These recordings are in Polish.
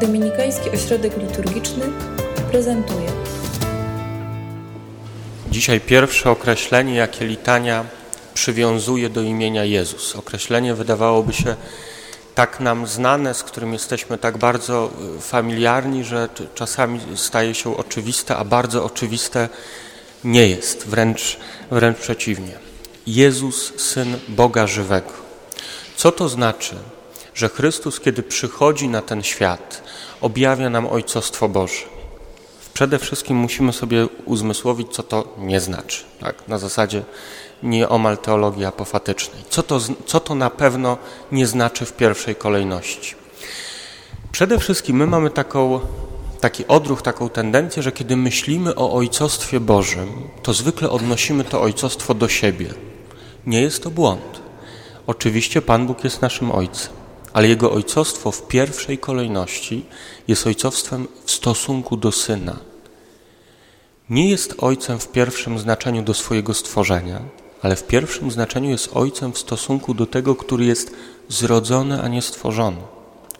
Dominikański Ośrodek Liturgiczny prezentuje. Dzisiaj pierwsze określenie, jakie litania przywiązuje do imienia Jezus. Określenie wydawałoby się tak nam znane, z którym jesteśmy tak bardzo y, familiarni, że czasami staje się oczywiste, a bardzo oczywiste nie jest, wręcz, wręcz przeciwnie. Jezus, Syn Boga żywego. Co to znaczy? Że Chrystus, kiedy przychodzi na ten świat, objawia nam Ojcostwo Boże. Przede wszystkim musimy sobie uzmysłowić, co to nie znaczy. Tak? Na zasadzie nieomal teologii apofatycznej. Co to, co to na pewno nie znaczy w pierwszej kolejności? Przede wszystkim my mamy taką, taki odruch, taką tendencję, że kiedy myślimy o Ojcostwie Bożym, to zwykle odnosimy to Ojcostwo do siebie. Nie jest to błąd. Oczywiście Pan Bóg jest naszym Ojcem, ale Jego Ojcostwo w pierwszej kolejności jest ojcostwem w stosunku do Syna. Nie jest Ojcem w pierwszym znaczeniu do swojego stworzenia, ale w pierwszym znaczeniu jest Ojcem w stosunku do tego, który jest zrodzony, a nie stworzony.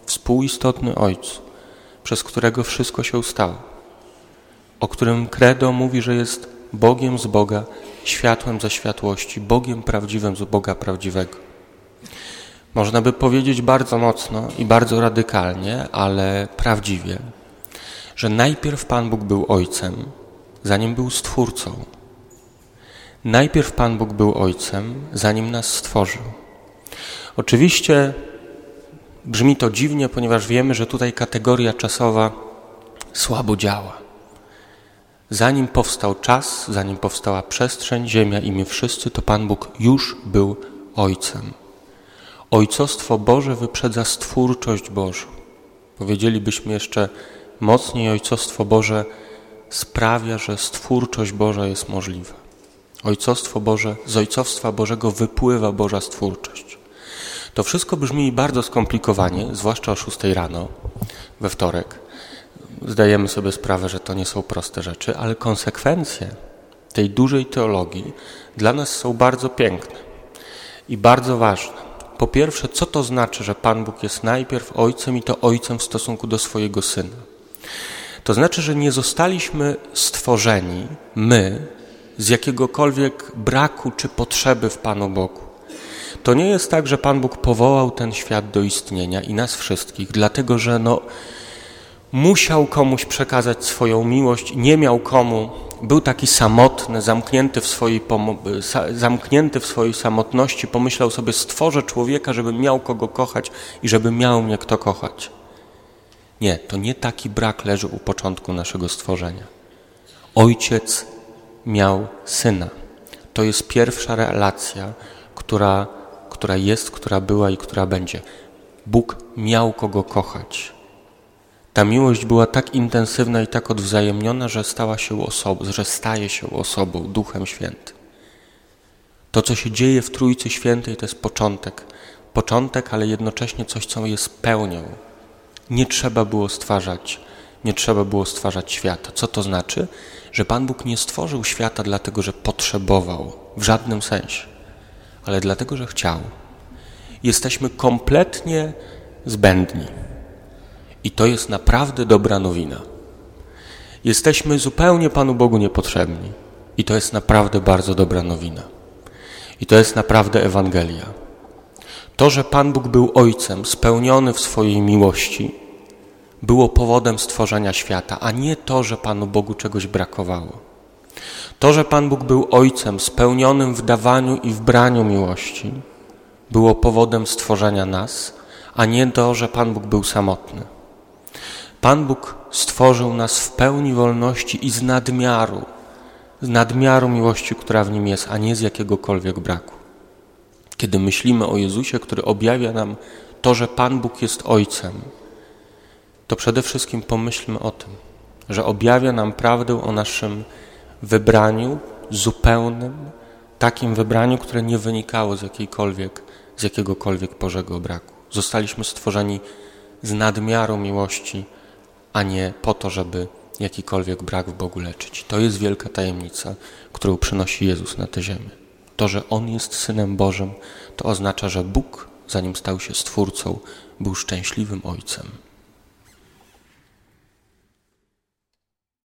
Współistotny Ojcu, przez którego wszystko się stało, o którym Credo mówi, że jest Bogiem z Boga, światłem ze światłości, Bogiem prawdziwym z Boga prawdziwego. Można by powiedzieć bardzo mocno i bardzo radykalnie, ale prawdziwie, że najpierw Pan Bóg był Ojcem, zanim był Stwórcą. Najpierw Pan Bóg był Ojcem, zanim nas stworzył. Oczywiście brzmi to dziwnie, ponieważ wiemy, że tutaj kategoria czasowa słabo działa. Zanim powstał czas, zanim powstała przestrzeń, ziemia i my wszyscy, to Pan Bóg już był Ojcem. Ojcostwo Boże wyprzedza stwórczość Bożą. Powiedzielibyśmy jeszcze mocniej, Ojcostwo Boże sprawia, że stwórczość Boża jest możliwa. Ojcostwo Boże, z Ojcostwa Bożego wypływa Boża stwórczość. To wszystko brzmi bardzo skomplikowanie, zwłaszcza o 6 rano, we wtorek. Zdajemy sobie sprawę, że to nie są proste rzeczy, ale konsekwencje tej dużej teologii dla nas są bardzo piękne i bardzo ważne. Po pierwsze, co to znaczy, że Pan Bóg jest najpierw Ojcem i to Ojcem w stosunku do swojego Syna? To znaczy, że nie zostaliśmy stworzeni, my, z jakiegokolwiek braku czy potrzeby w Panu Bogu. To nie jest tak, że Pan Bóg powołał ten świat do istnienia i nas wszystkich, dlatego że no, musiał komuś przekazać swoją miłość, nie miał komu, był taki samotny, zamknięty w swojej, zamknięty w swojej samotności, pomyślał sobie, stworzę człowieka, żeby miał kogo kochać i żeby miał mnie kto kochać. Nie, to nie taki brak leży u początku naszego stworzenia. Ojciec miał syna. To jest pierwsza relacja, która, która jest, która była i która będzie. Bóg miał kogo kochać. Ta miłość była tak intensywna i tak odwzajemniona, że stała się osobą, że staje się osobą, Duchem Świętym. To, co się dzieje w Trójcy Świętej, to jest początek. Początek, ale jednocześnie coś, co jest pełnią. Nie trzeba było stwarzać, nie trzeba było stwarzać świata. Co to znaczy? Że Pan Bóg nie stworzył świata dlatego, że potrzebował, w żadnym sensie, ale dlatego, że chciał. Jesteśmy kompletnie zbędni. I to jest naprawdę dobra nowina. Jesteśmy zupełnie Panu Bogu niepotrzebni. I to jest naprawdę bardzo dobra nowina. I to jest naprawdę Ewangelia. To, że Pan Bóg był Ojcem spełniony w swojej miłości, było powodem stworzenia świata, a nie to, że Panu Bogu czegoś brakowało. To, że Pan Bóg był Ojcem spełnionym w dawaniu i w braniu miłości, było powodem stworzenia nas, a nie to, że Pan Bóg był samotny. Pan Bóg stworzył nas w pełni wolności i z nadmiaru, z nadmiaru miłości, która w nim jest, a nie z jakiegokolwiek braku. Kiedy myślimy o Jezusie, który objawia nam to, że Pan Bóg jest Ojcem, to przede wszystkim pomyślmy o tym, że objawia nam prawdę o naszym wybraniu zupełnym, takim wybraniu, które nie wynikało z jakiejkolwiek, z jakiegokolwiek Bożego braku. Zostaliśmy stworzeni z nadmiaru miłości, a nie po to, żeby jakikolwiek brak w Bogu leczyć. To jest wielka tajemnica, którą przynosi Jezus na tę ziemię. To, że On jest Synem Bożym, to oznacza, że Bóg, zanim stał się Stwórcą, był szczęśliwym Ojcem.